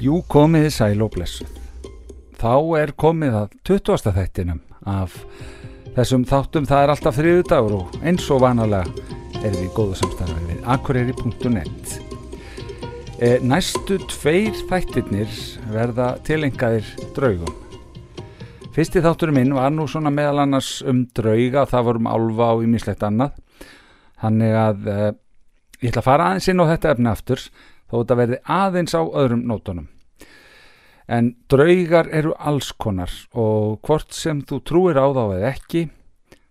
Jú komiði sæl og blessuð. Þá er komið að 20. þættinum af þessum þáttum. Það er alltaf þriðu dagur og eins og vanalega er við góðu samstæðar við akureyri.net. E, næstu tveir þættirnir verða tilengaðir draugum. Fyrsti þátturinn minn var nú svona meðal annars um drauga, það vorum álfa og ymmislegt annað. Þannig að e, ég ætla að fara aðeins inn á þetta efni aftur þó þetta verði aðeins á öðrum nótunum. En draugar eru alls konar og hvort sem þú trúir á þá eða ekki,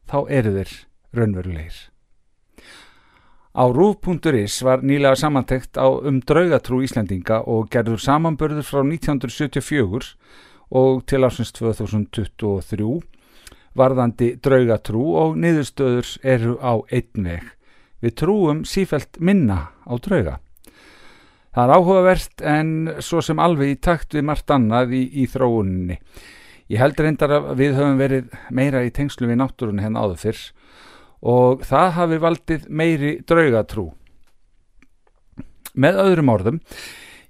þá eru þeir raunverulegir. Á rúf.is var nýlega samantekt á um draugatrú Íslandinga og gerður samanbörður frá 1974 og til ásins 2023 varðandi draugatrú og niðurstöður eru á einn veg. Við trúum sífælt minna á drauga. Það er áhugavert en svo sem alveg í takt við margt annað í, í þróuninni. Ég held reyndar að við höfum verið meira í tengslu við náttúrunni henn áður fyrr og það hafi valdið meiri draugatrú. Með öðrum orðum,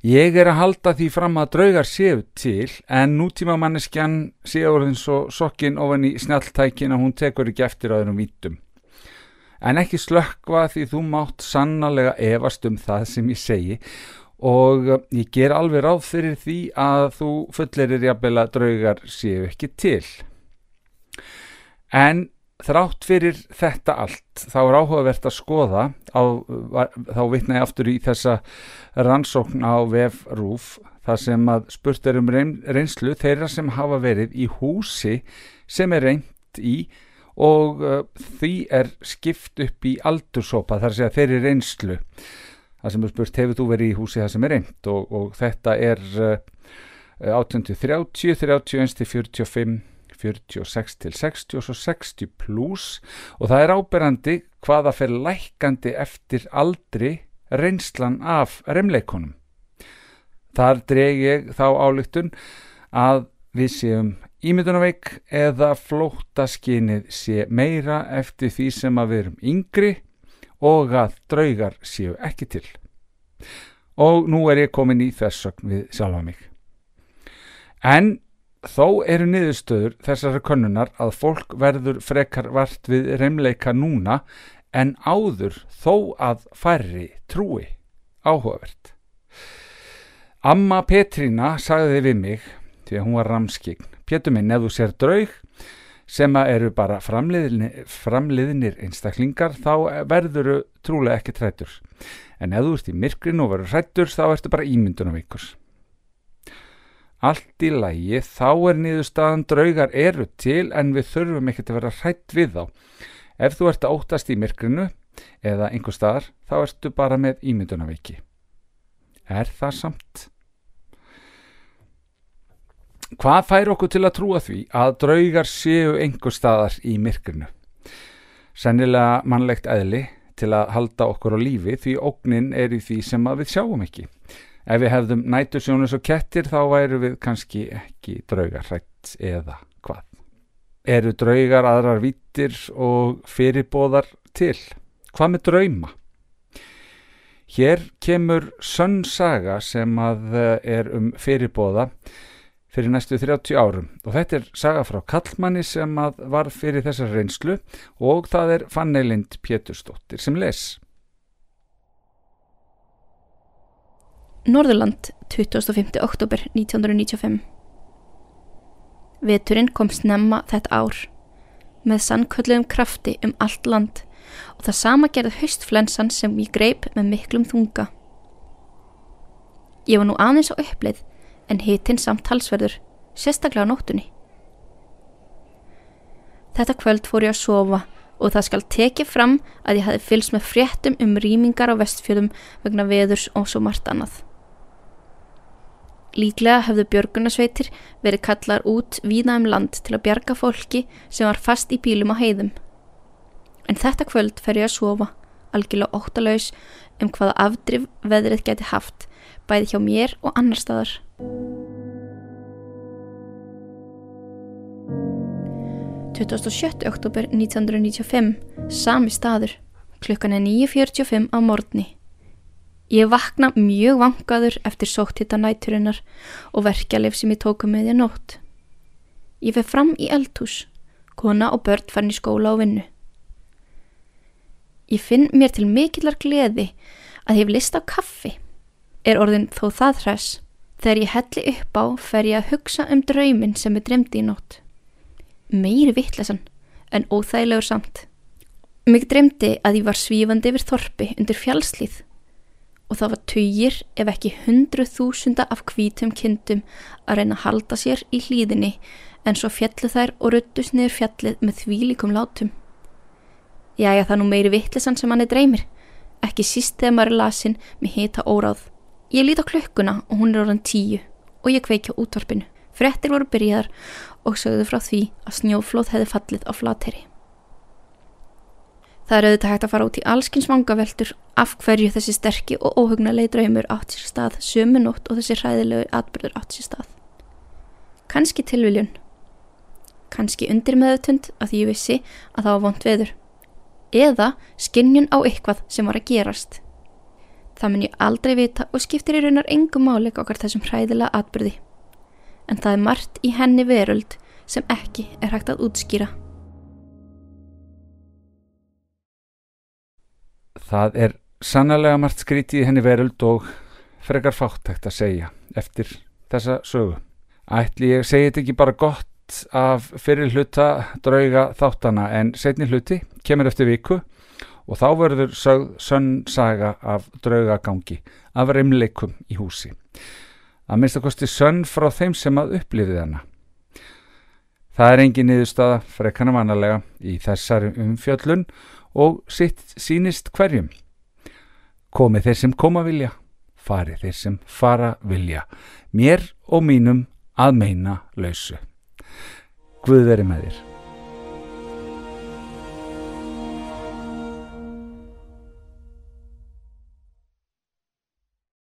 ég er að halda því fram að draugar séu til en nútíma manneskjan séu eins og sokkin ofan í snjáltækin að hún tekur ekki eftir öðrum vítum. En ekki slökkva því þú mátt sannlega efast um það sem ég segi og ég ger alveg ráð fyrir því að þú fullerir jafnvel að draugar séu ekki til. En þrátt fyrir þetta allt þá er áhugavert að skoða á, þá vitna ég aftur í þessa rannsókn á vefrúf þar sem að spurt er um reynslu þeirra sem hafa verið í húsi sem er reynd í og uh, því er skipt upp í aldursópa þar sé að þeirri reynslu. Það sem er spurt hefur þú verið í húsi það sem er reynd og, og þetta er uh, 1830, 31 til 45 46 til 60 og svo 60 pluss og það er áberandi hvaða fyrir lækandi eftir aldri reynslan af remleikonum. Þar dreg ég þá álygtun að við séum ímyndunarveik eða flóttaskinnið sé meira eftir því sem að við erum yngri og að draugar séu ekki til. Og nú er ég komin í þessakn við sjálfa mig. En Þó eru niðurstöður þessari könnunar að fólk verður frekar vart við reymleika núna en áður þó að færri trúi áhugavert. Amma Petrína sagði við mig, því að hún var ramskign, Pétur minn, ef þú sér draug sem eru bara framliðinir, framliðinir einstaklingar þá verður trúlega ekki trættur. En ef þú ert í myrkrin og verður trættur þá ertu bara ímyndunarveikur allt í lægi þá er niðurstaðan draugar eru til en við þurfum ekki að vera hrætt við þá. Ef þú ert að óttast í myrkrinu eða einhver staðar þá ertu bara með ímyndunaveiki. Er það samt? Hvað fær okkur til að trúa því að draugar séu einhver staðar í myrkrinu? Sennilega mannlegt eðli til að halda okkur á lífi því ógnin er í því sem við sjáum ekki. Ef við hefðum nætusjónus og kettir þá væru við kannski ekki draugar hrætt eða hvað. Eru draugar aðrar vittir og fyrirbóðar til? Hvað með drauma? Hér kemur sönn saga sem að eh, er um fyrirbóða fyrir næstu 30 árum og þetta er saga frá Kallmanni sem að var fyrir þessar reynslu og það er Fannelind Pétursdóttir sem les. Norðurland 25. oktober 1995 Veturinn kom snemma þetta ár með sannkölluðum krafti um allt land og það sama gerði höstflensan sem ég greip með miklum þunga. Ég var nú aðeins á uppleið en hitinn samt talsverður, sérstaklega á nóttunni. Þetta kvöld fór ég að sofa og það skal tekið fram að ég hafi fylst með fréttum um rýmingar á vestfjöðum vegna veðurs og svo margt annað. Líklega hefðu björgunarsveitir verið kallar út víða um land til að bjarga fólki sem var fast í bílum á heiðum. En þetta kvöld fer ég að sofa, algjörlega óttalauðs um hvaða afdrif veðrið geti haft, bæði hjá mér og annar staðar. Oktober 1995, sami staður, klukkan er 9.45 á morgni. Ég vakna mjög vangaður eftir sótthitta næturinnar og verkjalið sem ég tóku með ég nótt. Ég fer fram í eldhús, kona og börn fann í skóla og vinnu. Ég finn mér til mikillar gleði að ég hef list á kaffi. Er orðin þó það hress. Þegar ég helli upp á fer ég að hugsa um draumin sem er dremdi í nótt. Meiri vittlesan en óþægilegur samt. Mig dremdi að ég var svífandi yfir þorpi undir fjálslið og það var töyir ef ekki hundru þúsunda af hvítum kindum að reyna að halda sér í hlýðinni en svo fjallu þær og ruttust niður fjallið með þvílikum látum. Jæja það nú meiri vittlesan sem hann er dreymir, ekki síst þegar maður er lasin með hita óráð. Ég lít á klukkuna og hún er orðan tíu og ég kveikja útvarpinu. Frettir voru byrjaðar og sögðu frá því að snjóflóð hefði fallið á flateri. Það er auðvitað hægt að fara út í allskins vangaveltur af hverju þessi sterki og óhugnalegi draumur átt sér stað sömu nótt og þessi hræðilegu atbyrður átt sér stað. Kanski tilviljun. Kanski undir meðutund að því ég vissi að það var vond veður. Eða skinnjun á eitthvað sem var að gerast. Það mun ég aldrei vita og skiptir í raunar engum máleik okkar þessum hræðilega atbyrði. En það er margt í henni veröld sem ekki er hægt að útskýra. Það er sannlega margt skrítið í henni veröld og frekar fáttækt að segja eftir þessa sögu. Ætli ég segi þetta ekki bara gott af fyrir hluta drauga þáttana en setni hluti kemur eftir viku og þá verður sögð sönn saga af draugagangi af reymleikum í húsi. Að minnst að kosti sönn frá þeim sem að upplifið hana. Það er engin niðurstaða frekana vanalega í þessari umfjöllun og sitt sínist hverjum. Komi þeir sem koma vilja, fari þeir sem fara vilja, mér og mínum að meina lausu. Guð veri með þér.